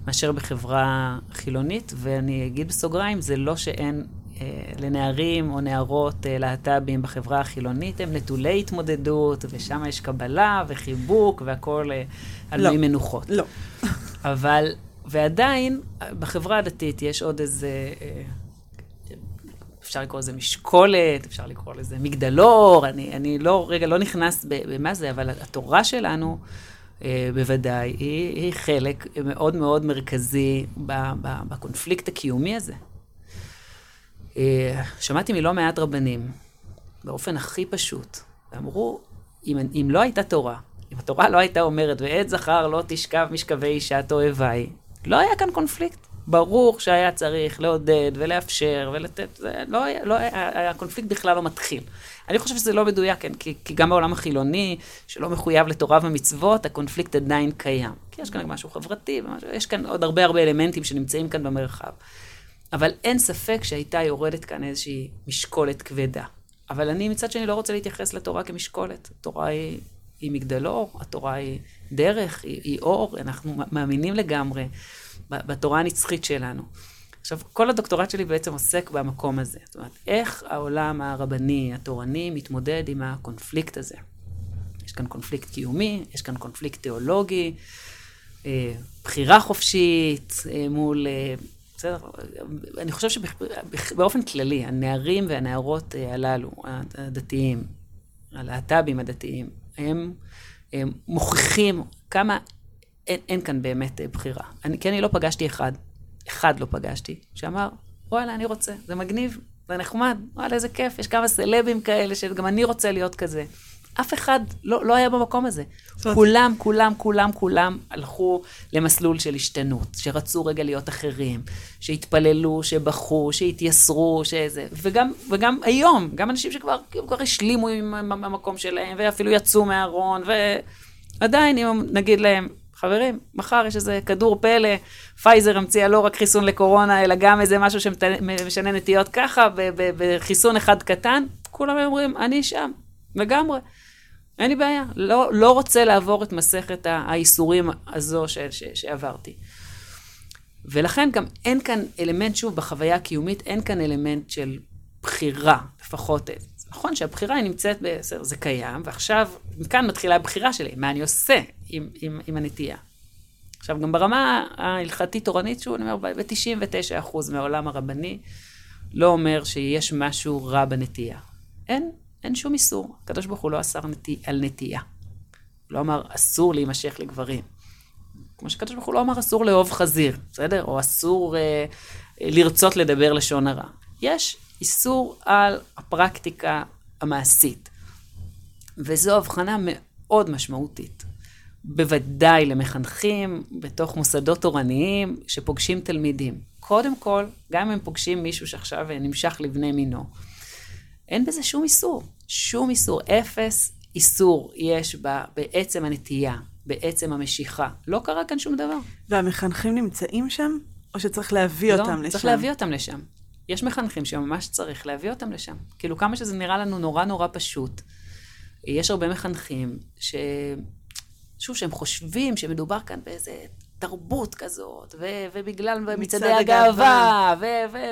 מאשר בחברה חילונית, ואני אגיד בסוגריים, זה לא שאין אה, לנערים או נערות אה, להט"בים בחברה החילונית, הם נטולי התמודדות, ושם יש קבלה וחיבוק והכול אה, על לא, מי מנוחות.
לא.
אבל, ועדיין, בחברה הדתית יש עוד איזה... אה, אפשר לקרוא לזה משקולת, אפשר לקרוא לזה מגדלור, אני, אני לא, רגע, לא נכנס במה זה, אבל התורה שלנו, אה, בוודאי, היא, היא חלק מאוד מאוד מרכזי בקונפליקט הקיומי הזה. אה, שמעתי מלא מעט רבנים, באופן הכי פשוט, ואמרו, אם, אם לא הייתה תורה, אם התורה לא הייתה אומרת, ועת זכר לא תשכב משכבי אישה תועבה היא, לא היה כאן קונפליקט. ברור שהיה צריך לעודד ולאפשר ולתת, זה לא לא הקונפליקט בכלל לא מתחיל. אני חושב שזה לא מדויק, כן, כי, כי גם בעולם החילוני, שלא מחויב לתורה ומצוות, הקונפליקט עדיין קיים. כי יש כאן משהו חברתי, ומשהו, יש כאן עוד הרבה הרבה אלמנטים שנמצאים כאן במרחב. אבל אין ספק שהייתה יורדת כאן איזושהי משקולת כבדה. אבל אני מצד שני לא רוצה להתייחס לתורה כמשקולת. התורה היא, היא מגדלור, התורה היא דרך, היא, היא אור, אנחנו מאמינים לגמרי בתורה הנצחית שלנו. עכשיו, כל הדוקטורט שלי בעצם עוסק במקום הזה. זאת אומרת, איך העולם הרבני, התורני, מתמודד עם הקונפליקט הזה. יש כאן קונפליקט קיומי, יש כאן קונפליקט תיאולוגי, אה, בחירה חופשית אה, מול... אה, בסדר? אני חושב שבאופן כללי, הנערים והנערות הללו, הדתיים, הלהט"בים הדתיים, הם, הם מוכיחים כמה אין, אין כאן באמת בחירה. אני, כי אני לא פגשתי אחד אחד לא פגשתי, שאמר, וואלה, אני רוצה, זה מגניב, זה נחמד, וואלה, איזה כיף, יש כמה סלבים כאלה שגם אני רוצה להיות כזה. אף אחד לא, לא היה במקום הזה. זאת... כולם, כולם, כולם, כולם הלכו למסלול של השתנות, שרצו רגע להיות אחרים, שהתפללו, שבכו, שהתייסרו, שזה... וגם, וגם היום, גם אנשים שכבר כבר השלימו עם המקום שלהם, ואפילו יצאו מהארון, ועדיין, אם נגיד להם, חברים, מחר יש איזה כדור פלא, פייזר המציאה לא רק חיסון לקורונה, אלא גם איזה משהו שמשנה נטיות ככה, בחיסון אחד קטן, כולם אומרים, אני שם, לגמרי. אין לי בעיה, לא, לא רוצה לעבור את מסכת האיסורים הזו ש, ש, שעברתי. ולכן גם אין כאן אלמנט, שוב, בחוויה הקיומית, אין כאן אלמנט של בחירה, לפחות נכון שהבחירה היא נמצאת, בסדר, זה קיים, ועכשיו, מכאן מתחילה הבחירה שלי, מה אני עושה עם, עם, עם הנטייה. עכשיו, גם ברמה ההלכתית-תורנית, שהוא, אני אומר, ב-99% מהעולם הרבני, לא אומר שיש משהו רע בנטייה. אין, אין שום איסור. הקדוש ברוך הוא לא אסר נטי, על נטייה. הוא לא אמר, אסור להימשך לגברים. כמו שקדוש ברוך הוא לא אמר, אסור לאהוב חזיר, בסדר? או אסור אה, לרצות לדבר לשון הרע. יש איסור על הפרקטיקה המעשית. וזו הבחנה מאוד משמעותית. בוודאי למחנכים בתוך מוסדות תורניים שפוגשים תלמידים. קודם כל, גם אם הם פוגשים מישהו שעכשיו נמשך לבני מינו, אין בזה שום איסור. שום איסור. אפס איסור יש בה בעצם הנטייה, בעצם המשיכה. לא קרה כאן שום דבר.
והמחנכים נמצאים שם, או שצריך להביא לא, אותם לשם?
לא, צריך להביא אותם לשם. יש מחנכים שממש צריך להביא אותם לשם. כאילו, כמה שזה נראה לנו נורא נורא פשוט. יש הרבה מחנכים ש... שוב, שהם חושבים שמדובר כאן באיזה תרבות כזאת, ו- ובגלל מצעדי הגאווה,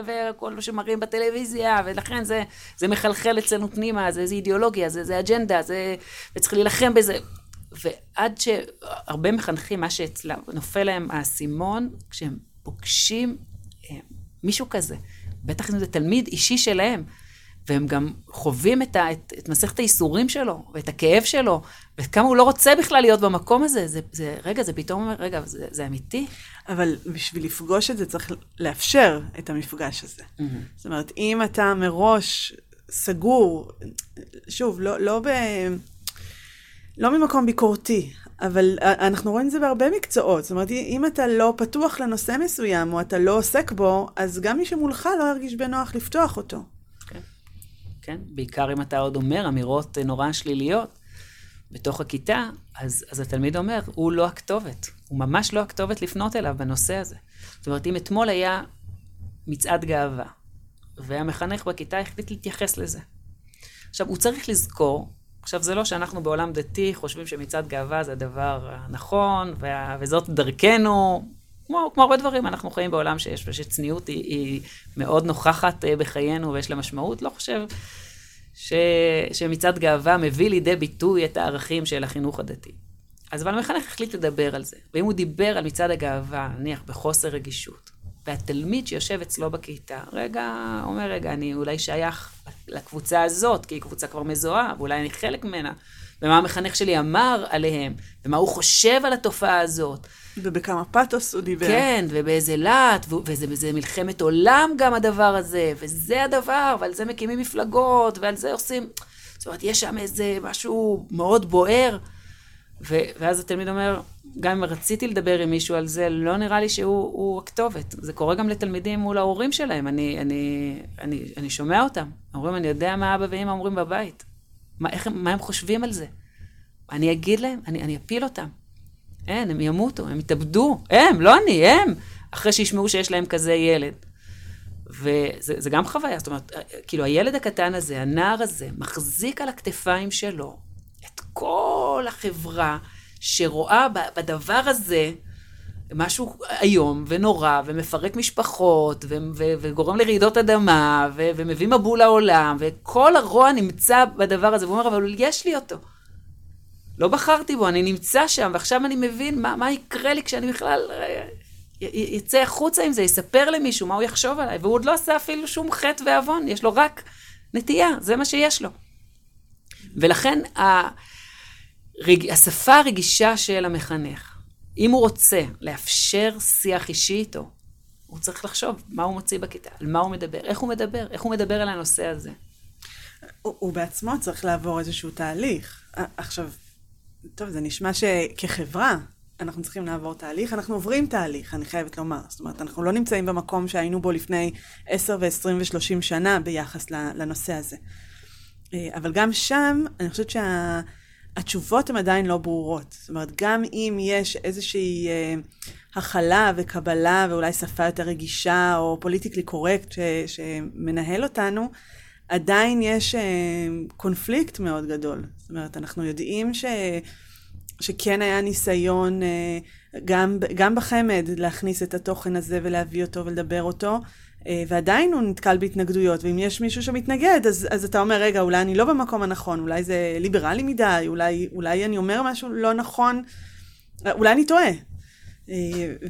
וכל מה שמראים בטלוויזיה, ולכן זה, זה מחלחל אצלנו פנימה, זה, זה אידיאולוגיה, זה, זה אג'נדה, זה, וצריך להילחם בזה. ועד שהרבה מחנכים, מה שנופל להם האסימון, כשהם פוגשים אה, מישהו כזה, בטח אם זה תלמיד אישי שלהם, והם גם חווים את, ה, את, את מסכת הייסורים שלו, ואת הכאב שלו, וכמה הוא לא רוצה בכלל להיות במקום הזה. זה, זה רגע, זה פתאום אומר, רגע, זה, זה אמיתי?
אבל בשביל לפגוש את זה צריך לאפשר את המפגש הזה. Mm-hmm. זאת אומרת, אם אתה מראש סגור, שוב, לא, לא, ב, לא ממקום ביקורתי, אבל אנחנו רואים את זה בהרבה מקצועות. זאת אומרת, אם אתה לא פתוח לנושא מסוים, או אתה לא עוסק בו, אז גם מי שמולך לא ירגיש בנוח לפתוח אותו.
כן, כן. בעיקר אם אתה עוד אומר אמירות נורא שליליות בתוך הכיתה, אז, אז התלמיד אומר, הוא לא הכתובת. הוא ממש לא הכתובת לפנות אליו בנושא הזה. זאת אומרת, אם אתמול היה מצעד גאווה, והמחנך בכיתה החליט להתייחס לזה. עכשיו, הוא צריך לזכור עכשיו, זה לא שאנחנו בעולם דתי חושבים שמצעד גאווה זה הדבר הנכון, וה... וזאת דרכנו. כמו, כמו הרבה דברים, אנחנו חיים בעולם שיש, שצניעות היא, היא מאוד נוכחת אה, בחיינו ויש לה משמעות. לא חושב ש, שמצעד גאווה מביא לידי ביטוי את הערכים של החינוך הדתי. אז אבל המחנך החליט לדבר על זה. ואם הוא דיבר על מצעד הגאווה, נניח בחוסר רגישות, והתלמיד שיושב אצלו בכיתה, רגע, אומר, רגע, אני אולי שייך לקבוצה הזאת, כי היא קבוצה כבר מזוהה, ואולי אני חלק ממנה, ומה המחנך שלי אמר עליהם, ומה הוא חושב על התופעה הזאת.
ובכמה פתוס הוא דיבר.
כן, ובאיזה להט, וזה מלחמת עולם גם הדבר הזה, וזה הדבר, ועל זה מקימים מפלגות, ועל זה עושים... זאת אומרת, יש שם איזה משהו מאוד בוער. ו- ואז התלמיד אומר, גם אם רציתי לדבר עם מישהו על זה, לא נראה לי שהוא הכתובת. זה קורה גם לתלמידים מול ההורים שלהם, אני, אני, אני, אני שומע אותם. אומרים, אני יודע מה אבא ואמא אומרים בבית. מה, איך, מה הם חושבים על זה? אני אגיד להם, אני, אני אפיל אותם. אין, הם ימותו, הם יתאבדו. הם, לא אני, הם. אחרי שישמעו שיש להם כזה ילד. וזה גם חוויה, זאת אומרת, כאילו הילד הקטן הזה, הנער הזה, מחזיק על הכתפיים שלו כל החברה שרואה בדבר הזה משהו איום ונורא, ומפרק משפחות, ו- ו- וגורם לרעידות אדמה, ו- ומביא מבול לעולם, וכל הרוע נמצא בדבר הזה, והוא אומר, אבל יש לי אותו. לא בחרתי בו, אני נמצא שם, ועכשיו אני מבין מה, מה יקרה לי כשאני בכלל יצא החוצה עם זה, יספר למישהו מה הוא יחשוב עליי, והוא עוד לא עשה אפילו שום חטא ועוון, יש לו רק נטייה, זה מה שיש לו. ולכן הרג... השפה הרגישה של המחנך, אם הוא רוצה לאפשר שיח אישי איתו, הוא צריך לחשוב מה הוא מוציא בכיתה, על מה הוא מדבר, איך הוא מדבר, איך הוא מדבר על הנושא הזה.
הוא, הוא בעצמו צריך לעבור איזשהו תהליך. עכשיו, טוב, זה נשמע שכחברה, אנחנו צריכים לעבור תהליך, אנחנו עוברים תהליך, אני חייבת לומר. זאת אומרת, אנחנו לא נמצאים במקום שהיינו בו לפני 10 ו-20 ו-30 שנה ביחס לנושא הזה. אה, אבל גם שם, אני חושבת שהתשובות שה... הן עדיין לא ברורות. זאת אומרת, גם אם יש איזושהי אה, הכלה וקבלה ואולי שפה יותר רגישה או פוליטיקלי קורקט ש... שמנהל אותנו, עדיין יש אה, קונפליקט מאוד גדול. זאת אומרת, אנחנו יודעים ש... שכן היה ניסיון אה, גם, גם בחמ"ד להכניס את התוכן הזה ולהביא אותו ולדבר אותו, אה, ועדיין הוא נתקל בהתנגדויות, ואם יש מישהו שמתנגד, אז, אז אתה אומר, רגע, אולי אני לא במקום הנכון, אולי זה ליברלי מדי, אולי, אולי אני אומר משהו לא נכון, אולי אני טועה. אה,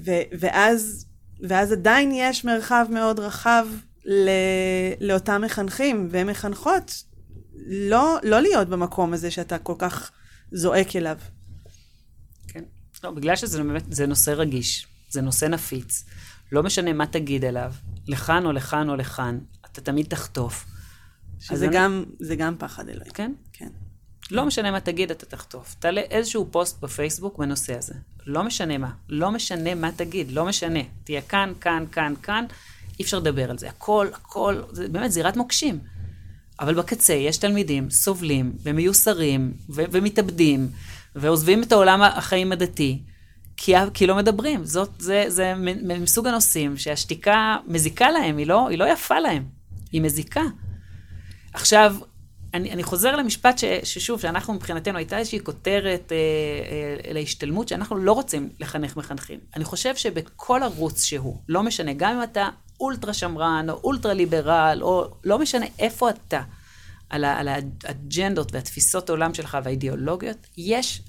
ו, ואז, ואז עדיין יש מרחב מאוד רחב ל, לאותם מחנכים ומחנכות, לא, לא להיות במקום הזה שאתה כל כך זועק אליו.
לא, בגלל שזה באמת, זה נושא רגיש, זה נושא נפיץ. לא משנה מה תגיד אליו, לכאן או לכאן או לכאן, אתה תמיד תחטוף.
שזה גם, אני... זה גם פחד אלוהים.
כן?
כן.
לא משנה מה תגיד, אתה תחטוף. תעלה איזשהו פוסט בפייסבוק בנושא הזה. לא משנה מה. לא משנה מה תגיד, לא משנה. תהיה כאן, כאן, כאן, כאן, אי אפשר לדבר על זה. הכל, הכל, זה באמת זירת מוקשים. אבל בקצה יש תלמידים סובלים ומיוסרים ו- ומתאבדים ועוזבים את העולם החיים הדתי, כי, כי לא מדברים. זאת, זה, זה מסוג הנושאים שהשתיקה מזיקה להם, היא לא, היא לא יפה להם, היא מזיקה. עכשיו, אני, אני חוזר למשפט ש, ששוב, שאנחנו מבחינתנו, הייתה איזושהי כותרת אה, אה, להשתלמות, שאנחנו לא רוצים לחנך מחנכים. אני חושב שבכל ערוץ שהוא, לא משנה, גם אם אתה אולטרה שמרן, או אולטרה ליברל, או לא משנה איפה אתה, על, ה, על האג'נדות והתפיסות העולם שלך והאידיאולוגיות, יש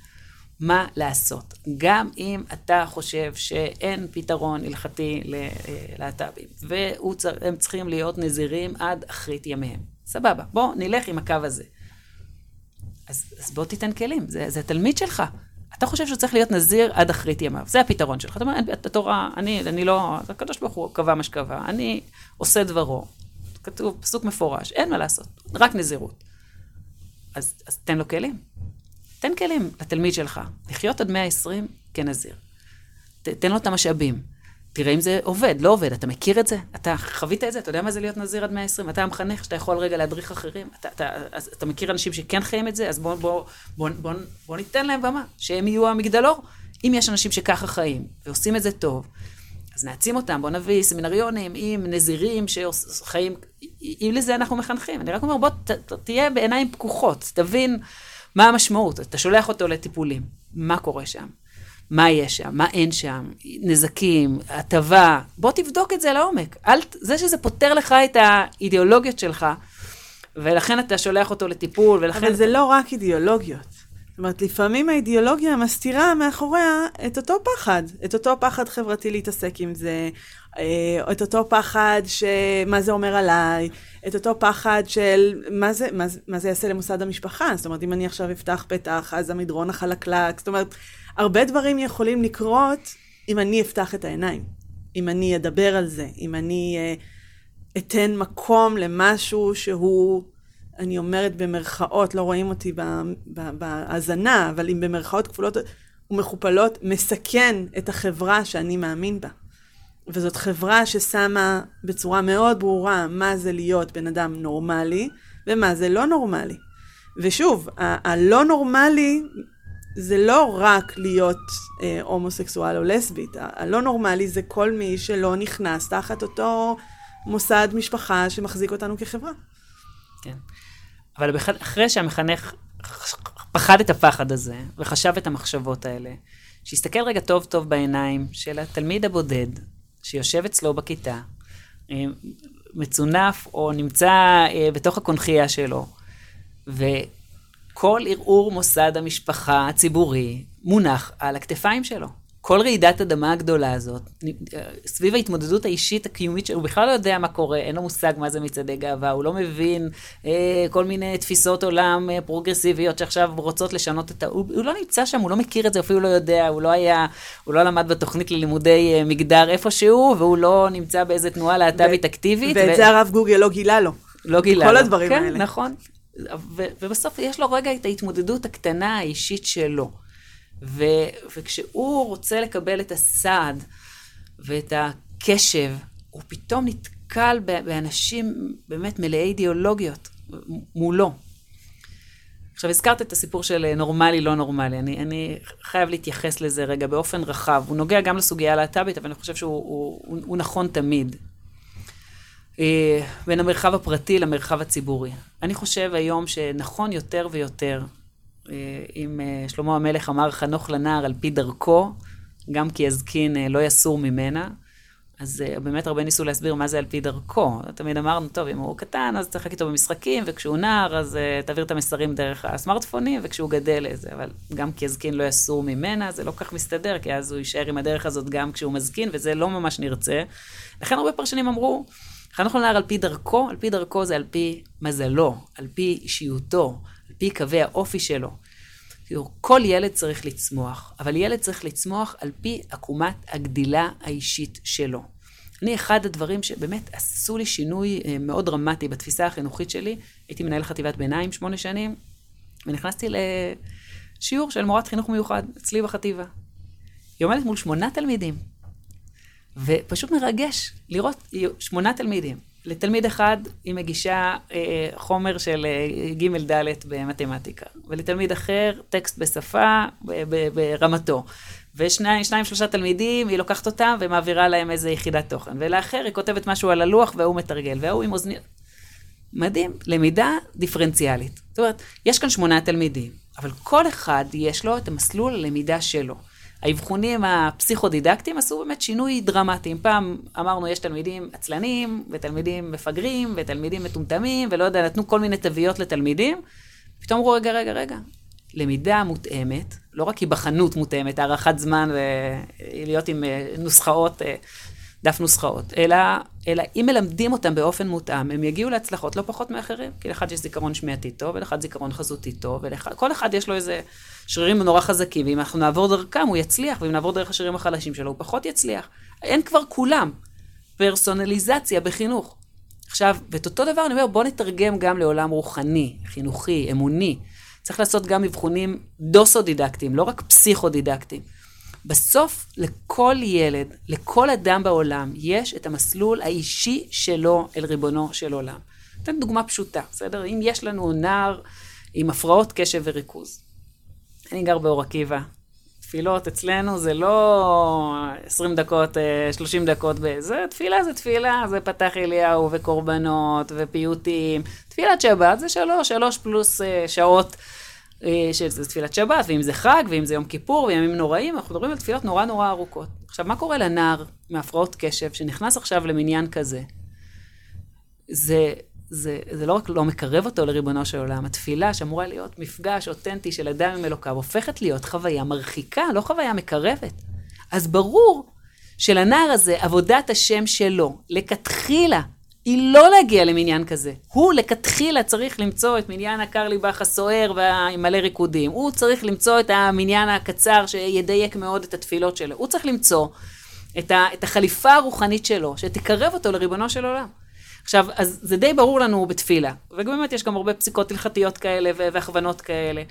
מה לעשות. גם אם אתה חושב שאין פתרון הלכתי ללהט"בים, והם צריכים להיות נזירים עד אחרית ימיהם. סבבה, בוא נלך עם הקו הזה. אז, אז בוא תיתן כלים, זה, זה התלמיד שלך. אתה חושב שהוא צריך להיות נזיר עד אחרית ימיו, זה הפתרון שלך. אתה אומר, התורה, אני, אני לא, הקדוש ברוך הוא קבע מה שקבע, אני עושה דברו. כתוב, פסוק מפורש, אין מה לעשות, רק נזירות. אז, אז תן לו כלים. תן כלים לתלמיד שלך, לחיות עד 120 כנזיר. ת, תן לו את המשאבים. תראה אם זה עובד, לא עובד, אתה מכיר את זה? אתה חווית את זה? אתה יודע מה זה להיות נזיר עד 120? אתה המחנך שאתה יכול רגע להדריך אחרים? אתה, אתה, אז, אתה מכיר אנשים שכן חיים את זה? אז בואו בוא, בוא, בוא, בוא ניתן להם במה, שהם יהיו המגדלור. אם יש אנשים שככה חיים ועושים את זה טוב, אז נעצים אותם, בואו נביא סמינריונים עם נזירים שחיים, אם לזה אנחנו מחנכים. אני רק אומר, בוא ת, ת, תהיה בעיניים פקוחות, תבין מה המשמעות. אתה שולח אותו לטיפולים, מה קורה שם? מה יש שם, מה אין שם, נזקים, הטבה, בוא תבדוק את זה לעומק. אל, זה שזה פותר לך את האידיאולוגיות שלך, ולכן אתה שולח אותו לטיפול, ולכן...
אבל
אתה...
זה לא רק אידיאולוגיות. זאת אומרת, לפעמים האידיאולוגיה מסתירה מאחוריה את אותו פחד, את אותו פחד חברתי להתעסק עם זה, את אותו פחד שמה זה אומר עליי, את אותו פחד של מה זה, מה, מה זה יעשה למוסד המשפחה. זאת אומרת, אם אני עכשיו אפתח פתח, אז המדרון החלקלק. זאת אומרת, הרבה דברים יכולים לקרות אם אני אפתח את העיניים, אם אני אדבר על זה, אם אני uh, אתן מקום למשהו שהוא אני אומרת במרכאות, לא רואים אותי בהאזנה, אבל אם במרכאות כפולות ומכופלות, מסכן את החברה שאני מאמין בה. וזאת חברה ששמה בצורה מאוד ברורה מה זה להיות בן אדם נורמלי ומה זה לא נורמלי. ושוב, הלא נורמלי זה לא רק להיות אה, הומוסקסואל או לסבית, הלא נורמלי זה כל מי שלא נכנס תחת אותו מוסד משפחה שמחזיק אותנו כחברה.
כן. אבל אחרי שהמחנך פחד את הפחד הזה וחשב את המחשבות האלה, שיסתכל רגע טוב טוב בעיניים של התלמיד הבודד שיושב אצלו בכיתה, אה, מצונף או נמצא אה, בתוך הקונכייה שלו, וכל ערעור מוסד המשפחה הציבורי מונח על הכתפיים שלו. כל רעידת אדמה הגדולה הזאת, סביב ההתמודדות האישית הקיומית הוא בכלל לא יודע מה קורה, אין לו מושג מה זה מצעדי גאווה, הוא לא מבין אה, כל מיני תפיסות עולם אה, פרוגרסיביות שעכשיו רוצות לשנות את ה... הוא, הוא לא נמצא שם, הוא לא מכיר את זה, אפילו לא יודע, הוא לא היה, הוא לא למד בתוכנית ללימודי אה, מגדר איפשהו, והוא לא נמצא באיזה תנועה להט"בית אקטיבית.
ואת ו... זה הרב גוגל לא גילה לו.
לא גילה
כל
לו.
כל הדברים
כן,
האלה.
כן, נכון. ו- ובסוף יש לו רגע את ההתמודדות הקטנה האישית שלו. ו, וכשהוא רוצה לקבל את הסעד ואת הקשב, הוא פתאום נתקל באנשים באמת מלאי אידיאולוגיות מולו. עכשיו, הזכרת את הסיפור של נורמלי, לא נורמלי. אני, אני חייב להתייחס לזה רגע באופן רחב. הוא נוגע גם לסוגיה הלהט"בית, אבל אני חושב שהוא הוא, הוא, הוא נכון תמיד. אה, בין המרחב הפרטי למרחב הציבורי. אני חושב היום שנכון יותר ויותר אם אה, שלמה המלך אמר חנוך לנער על פי דרכו, גם כי יזקין אה, לא יסור ממנה. אז באמת הרבה ניסו להסביר מה זה על פי דרכו. תמיד אמרנו, טוב, אם הוא קטן, אז תשחק איתו במשחקים, וכשהוא נער, אז תעביר את המסרים דרך הסמארטפונים, וכשהוא גדל איזה, אבל גם כי יזקין לא יסור ממנה, זה לא כך מסתדר, כי אז הוא יישאר עם הדרך הזאת גם כשהוא מזקין, וזה לא ממש נרצה. לכן הרבה פרשנים אמרו, חנוך לנער על פי דרכו, על פי דרכו זה על פי מזלו, על פי אישיותו, פי קווי האופי שלו. כל ילד צריך לצמוח, אבל ילד צריך לצמוח על פי עקומת הגדילה האישית שלו. אני, אחד הדברים שבאמת עשו לי שינוי אה, מאוד דרמטי בתפיסה החינוכית שלי, הייתי מנהל חטיבת ביניים שמונה שנים, ונכנסתי לשיעור של מורת חינוך מיוחד אצלי בחטיבה. היא עומדת מול שמונה תלמידים, ופשוט מרגש לראות שמונה תלמידים. לתלמיד אחד היא מגישה אה, חומר של אה, ג' ד' במתמטיקה, ולתלמיד אחר טקסט בשפה ברמתו. ושניים, שניים, שלושה תלמידים, היא לוקחת אותם ומעבירה להם איזה יחידת תוכן. ולאחר היא כותבת משהו על הלוח והוא מתרגל, והוא עם אוזניות. מדהים, למידה דיפרנציאלית. זאת אומרת, יש כאן שמונה תלמידים, אבל כל אחד יש לו את המסלול הלמידה שלו. האבחונים הפסיכודידקטיים עשו באמת שינוי דרמטי. פעם אמרנו, יש תלמידים עצלנים, ותלמידים מפגרים, ותלמידים מטומטמים, ולא יודע, נתנו כל מיני תוויות לתלמידים. פתאום אמרו, רגע, רגע, רגע. למידה מותאמת, לא רק היבחנות מותאמת, הארכת זמן ולהיות עם אה, נוסחאות, אה, דף נוסחאות, אלא, אלא אם מלמדים אותם באופן מותאם, הם יגיעו להצלחות לא פחות מאחרים. כי לאחד יש זיכרון שמיעתי טוב, ולאחד זיכרון חזותי טוב, ולכל אחד יש לו איזה שרירים נורא חזקים, ואם אנחנו נעבור דרכם הוא יצליח, ואם נעבור דרך השרירים החלשים שלו הוא פחות יצליח. אין כבר כולם. פרסונליזציה בחינוך. עכשיו, ואת אותו דבר אני אומר, בואו נתרגם גם לעולם רוחני, חינוכי, אמוני. צריך לעשות גם אבחונים דוסו-דידקטיים, לא רק פסיכו-דידקטיים. בסוף, לכל ילד, לכל אדם בעולם, יש את המסלול האישי שלו אל ריבונו של עולם. אתן דוגמה פשוטה, בסדר? אם יש לנו נער עם הפרעות קשב וריכוז, אני גר באור עקיבא. תפילות אצלנו זה לא 20 דקות, 30 אה, דקות, זה תפילה זה תפילה, זה פתח אליהו וקורבנות ופיוטים. תפילת שבת זה שלוש, שלוש פלוס אה, שעות שזה תפילת שבת, ואם זה חג, ואם זה יום כיפור, וימים נוראים, אנחנו מדברים על תפילות נורא נורא ארוכות. עכשיו, מה קורה לנער מהפרעות קשב שנכנס עכשיו למניין כזה? זה זה, זה לא רק לא מקרב אותו לריבונו של עולם, התפילה שאמורה להיות מפגש אותנטי של אדם עם אלוקיו, הופכת להיות חוויה מרחיקה, לא חוויה מקרבת. אז ברור שלנער הזה, עבודת השם שלו, לכתחילה, היא לא להגיע למניין כזה. הוא לכתחילה צריך למצוא את מניין הקר ליבך הסוער והמלא ריקודים. הוא צריך למצוא את המניין הקצר שידייק מאוד את התפילות שלו. הוא צריך למצוא את, ה, את החליפה הרוחנית שלו, שתקרב אותו לריבונו של עולם. עכשיו, אז זה די ברור לנו בתפילה, ובאמת יש גם הרבה פסיקות הלכתיות כאלה והכוונות כאלה,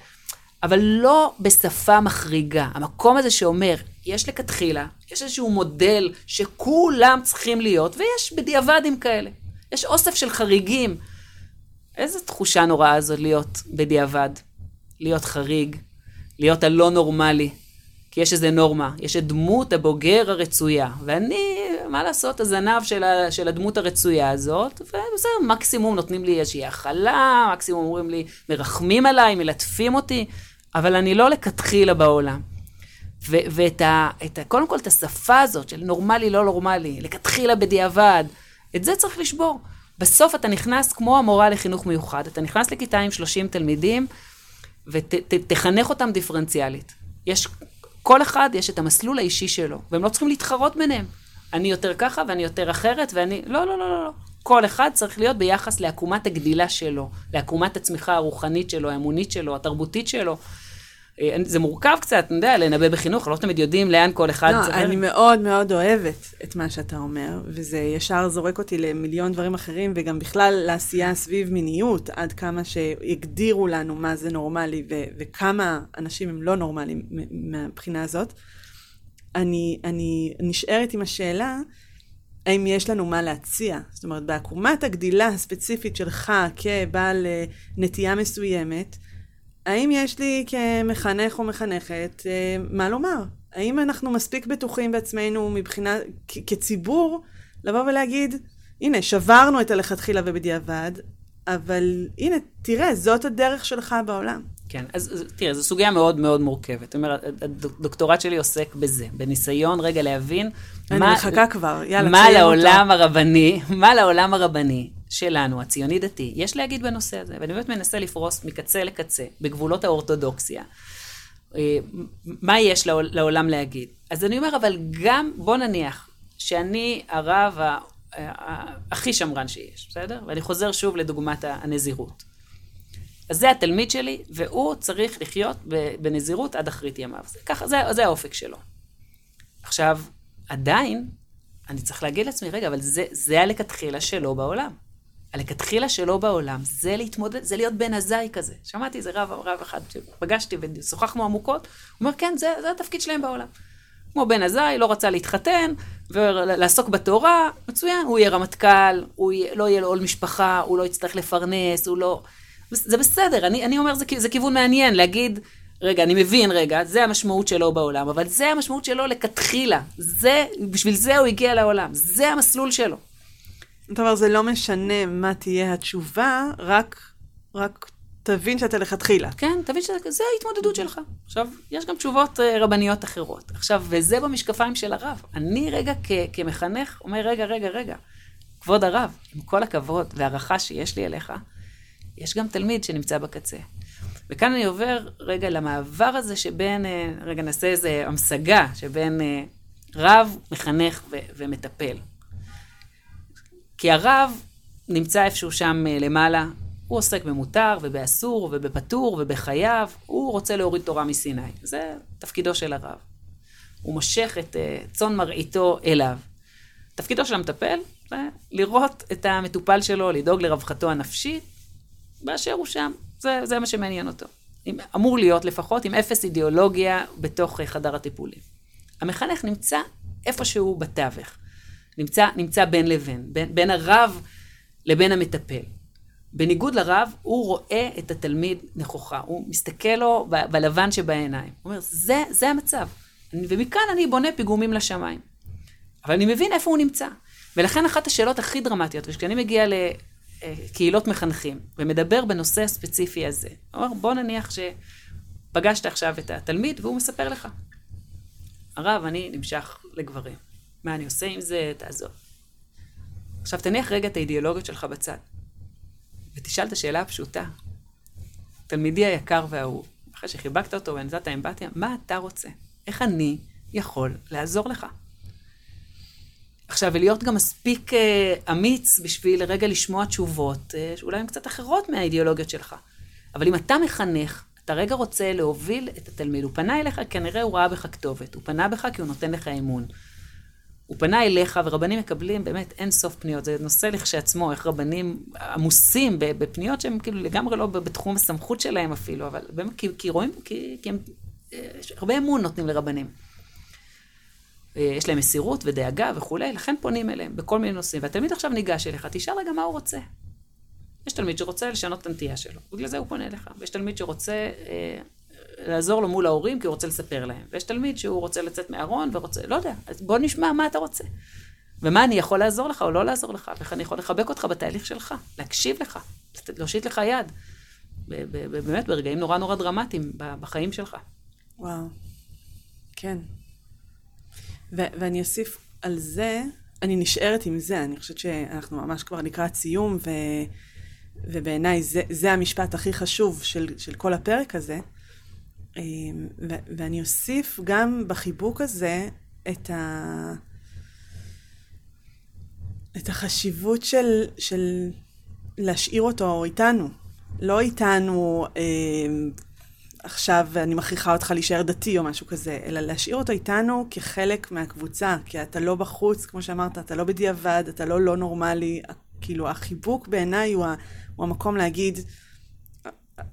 אבל לא בשפה מחריגה. המקום הזה שאומר, יש לכתחילה, יש איזשהו מודל שכולם צריכים להיות, ויש בדיעבדים כאלה. יש אוסף של חריגים. איזו תחושה נוראה זו להיות בדיעבד, להיות חריג, להיות הלא נורמלי. כי יש איזה נורמה, יש את דמות הבוגר הרצויה, ואני, מה לעשות, הזנב של, ה, של הדמות הרצויה הזאת, ובסדר, מקסימום נותנים לי איזושהי הכלה, מקסימום אומרים לי, מרחמים עליי, מלטפים אותי, אבל אני לא לכתחילה בעולם. ו- ואת ה, את ה... קודם כל את השפה הזאת של נורמלי, לא נורמלי, לכתחילה בדיעבד, את זה צריך לשבור. בסוף אתה נכנס כמו המורה לחינוך מיוחד, אתה נכנס לכיתה עם 30 תלמידים, ותחנך ות, אותם דיפרנציאלית. יש כל אחד יש את המסלול האישי שלו, והם לא צריכים להתחרות ביניהם. אני יותר ככה ואני יותר אחרת ואני... לא, לא, לא, לא. לא. כל אחד צריך להיות ביחס לעקומת הגדילה שלו, לעקומת הצמיחה הרוחנית שלו, האמונית שלו, התרבותית שלו. אה, זה מורכב קצת, אתה יודע, לנבא בחינוך, לא תמיד יודעים לאן כל אחד
לא, צריך. אני מאוד מאוד אוהבת את מה שאתה אומר, וזה ישר זורק אותי למיליון דברים אחרים, וגם בכלל לעשייה סביב מיניות, עד כמה שהגדירו לנו מה זה נורמלי, ו- וכמה אנשים הם לא נורמליים מהבחינה הזאת. אני, אני נשארת עם השאלה, האם יש לנו מה להציע? זאת אומרת, בעקומת הגדילה הספציפית שלך כבעל אה, נטייה מסוימת, האם יש לי כמחנך או מחנכת אה, מה לומר? האם אנחנו מספיק בטוחים בעצמנו מבחינה, כציבור, לבוא ולהגיד, הנה, שברנו את הלכתחילה ובדיעבד, אבל הנה, תראה, זאת הדרך שלך בעולם.
כן, אז תראה, זו סוגיה מאוד מאוד מורכבת. זאת אומרת, הדוקטורט שלי עוסק בזה, בניסיון רגע להבין
אני מה... אני מחכה כבר, יאללה,
מה לעולם אותו. הרבני, מה לעולם הרבני שלנו, הציוני-דתי, יש להגיד בנושא הזה, ואני באמת מנסה לפרוס מקצה לקצה, בגבולות האורתודוקסיה. אה, מה יש לעולם להגיד? אז אני אומר, אבל גם, בוא נניח, שאני הרב הכי שמרן שיש, בסדר? ואני חוזר שוב לדוגמת הנזירות. אז זה התלמיד שלי, והוא צריך לחיות בנזירות עד אחרית ימיו. זה, ככה, זה, זה האופק שלו. עכשיו, עדיין, אני צריך להגיד לעצמי, רגע, אבל זה, זה הלכתחילה שלו בעולם. הלכתחילה שלו בעולם זה להתמודד, זה להיות בן הזי כזה. שמעתי איזה רב, רב אחד שפגשתי ושוחחנו עמוקות, הוא אומר, כן, זה, זה התפקיד שלהם בעולם. כמו בן הזי, לא רצה להתחתן ולעסוק בתורה, מצוין, הוא יהיה רמטכ"ל, הוא יהיה, לא יהיה לו עול משפחה, הוא לא יצטרך לפרנס, הוא לא... זה בסדר, אני, אני אומר, זה, זה כיוון מעניין, להגיד, רגע, אני מבין רגע, זה המשמעות שלו בעולם, אבל זה המשמעות שלו לכתחילה. זה, בשביל זה הוא הגיע לעולם, זה המסלול שלו.
זאת אומרת, זה לא משנה מה תהיה התשובה, רק, רק תבין שאתה לכתחילה.
כן, תבין שזה ההתמודדות שלך. עכשיו, יש גם תשובות אה, רבניות אחרות. עכשיו, וזה במשקפיים של הרב. אני רגע כ- כמחנך אומר, רגע, רגע, רגע, כבוד הרב, עם כל הכבוד והערכה שיש לי אליך, יש גם תלמיד שנמצא בקצה. וכאן אני עובר רגע למעבר הזה שבין, אה, רגע נעשה איזו המשגה, שבין אה, רב, מחנך ו- ומטפל. כי הרב נמצא איפשהו שם למעלה, הוא עוסק במותר ובאסור ובפטור ובחייו, הוא רוצה להוריד תורה מסיני. זה תפקידו של הרב. הוא מושך את צאן מרעיתו אליו. תפקידו של המטפל זה לראות את המטופל שלו, לדאוג לרווחתו הנפשית, באשר הוא שם. זה, זה מה שמעניין אותו. עם, אמור להיות לפחות עם אפס אידיאולוגיה בתוך uh, חדר הטיפולים. המחנך נמצא איפשהו בתווך. נמצא, נמצא בין לבין, בין, בין הרב לבין המטפל. בניגוד לרב, הוא רואה את התלמיד נכוחה, הוא מסתכל לו ב- בלבן שבעיניים. הוא אומר, זה, זה המצב. ומכאן אני בונה פיגומים לשמיים. אבל אני מבין איפה הוא נמצא. ולכן אחת השאלות הכי דרמטיות, וכשאני מגיע לקהילות מחנכים ומדבר בנושא הספציפי הזה, אומר, בוא נניח שפגשת עכשיו את התלמיד והוא מספר לך, הרב, אני נמשך לגברים. מה אני עושה עם זה? תעזוב. עכשיו תניח רגע את האידיאולוגיות שלך בצד. ותשאל את השאלה הפשוטה. תלמידי היקר והאהוב, אחרי שחיבקת אותו ונתת אמפתיה, מה אתה רוצה? איך אני יכול לעזור לך? עכשיו, ולהיות גם מספיק אה, אמיץ בשביל רגע לשמוע תשובות, אה, שאולי הן קצת אחרות מהאידיאולוגיות שלך. אבל אם אתה מחנך, אתה רגע רוצה להוביל את התלמיד. הוא פנה אליך, כנראה הוא ראה בך כתובת. הוא פנה בך כי הוא נותן לך אמון. הוא פנה אליך, ורבנים מקבלים באמת אין סוף פניות. זה נושא לכשעצמו, איך רבנים עמוסים בפניות שהם כאילו לגמרי לא בתחום הסמכות שלהם אפילו, אבל באמת, כי, כי רואים, כי, כי הם, יש הרבה אמון נותנים לרבנים. יש להם מסירות ודאגה וכולי, לכן פונים אליהם בכל מיני נושאים. והתלמיד עכשיו ניגש אליך, תשאל רגע מה הוא רוצה. יש תלמיד שרוצה לשנות את הנטייה שלו, בגלל זה הוא פונה אליך. ויש תלמיד שרוצה אה, לעזור לו מול ההורים, כי הוא רוצה לספר להם. ויש תלמיד שהוא רוצה לצאת מהארון ורוצה, לא יודע, אז בוא נשמע מה אתה רוצה. ומה אני יכול לעזור לך או לא לעזור לך, ואיך אני יכול לחבק אותך בתהליך שלך, להקשיב לך, להושיט לך יד. באמת, ברגעים נורא נורא דרמטיים בחיים שלך.
וואו, כן. ו- ואני אוסיף על זה, אני נשארת עם זה, אני חושבת שאנחנו ממש כבר לקראת סיום, ו... ובעיניי זה, זה המשפט הכי חשוב של, של כל הפרק הזה. אמ, ו, ואני אוסיף גם בחיבוק הזה את, ה, את החשיבות של, של להשאיר אותו איתנו. לא איתנו אה, עכשיו אני מכריחה אותך להישאר דתי או משהו כזה, אלא להשאיר אותו איתנו כחלק מהקבוצה, כי אתה לא בחוץ, כמו שאמרת, אתה לא בדיעבד, אתה לא לא נורמלי. כאילו, החיבוק בעיניי הוא, הוא המקום להגיד,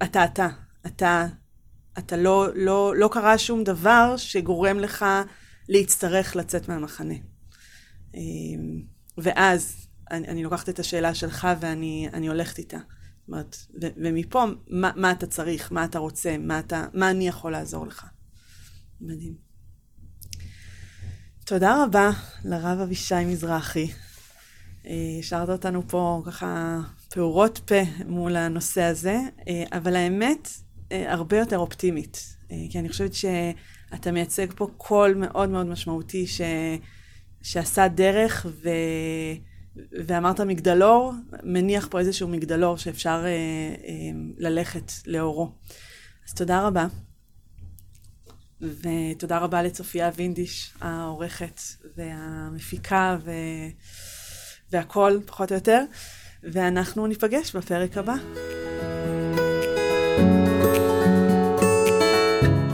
אתה אתה, אתה, אתה לא, לא, לא קרה שום דבר שגורם לך להצטרך לצאת מהמחנה. אמ, ואז אני, אני לוקחת את השאלה שלך ואני הולכת איתה. אומרת, ו, ומפה, מה, מה אתה צריך, מה אתה רוצה, מה, אתה, מה אני יכול לעזור לך. מדהים. תודה רבה לרב אבישי מזרחי. אה, השארת אותנו פה ככה פעורות פה מול הנושא הזה, אה, אבל האמת, אה, הרבה יותר אופטימית. כי אני חושבת שאתה מייצג פה קול מאוד מאוד משמעותי ש... שעשה דרך ו... ואמרת מגדלור, מניח פה איזשהו מגדלור שאפשר אה, אה, ללכת לאורו. אז תודה רבה. ותודה רבה לצופיה וינדיש, העורכת והמפיקה ו... והכל, פחות או יותר. ואנחנו ניפגש בפרק הבא.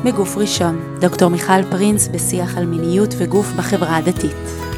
בגוף ראשון, דוקטור מיכל פרינס בשיח על מיניות וגוף בחברה הדתית.